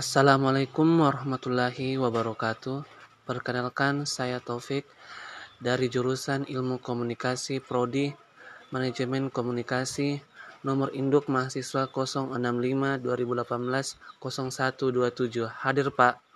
Assalamualaikum warahmatullahi wabarakatuh. Perkenalkan saya Taufik dari jurusan Ilmu Komunikasi Prodi Manajemen Komunikasi nomor induk mahasiswa 065 2018 0127. Hadir Pak.